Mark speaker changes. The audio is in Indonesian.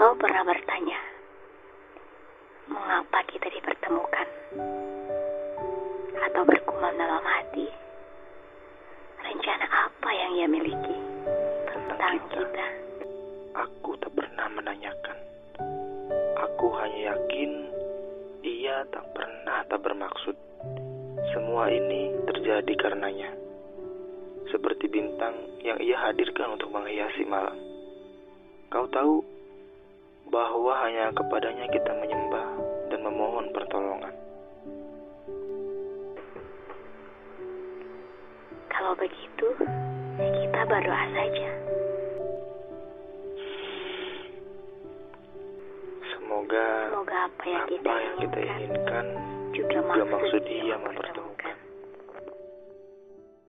Speaker 1: Kau pernah bertanya, mengapa kita dipertemukan? Atau bergumam dalam hati, rencana apa yang ia miliki tentang kita?
Speaker 2: Aku tak pernah menanyakan. Aku hanya yakin ia tak pernah tak bermaksud. Semua ini terjadi karenanya. Seperti bintang yang ia hadirkan untuk menghiasi malam. Kau tahu bahwa hanya kepadanya kita menyembah dan memohon pertolongan.
Speaker 1: Kalau begitu, kita berdoa saja.
Speaker 2: Semoga
Speaker 1: Semoga apa yang kita
Speaker 2: apa yang kita
Speaker 1: inginkan
Speaker 2: inginkan
Speaker 1: juga
Speaker 2: juga
Speaker 1: maksud
Speaker 2: maksud
Speaker 1: dia
Speaker 2: ia
Speaker 1: mempertemukan.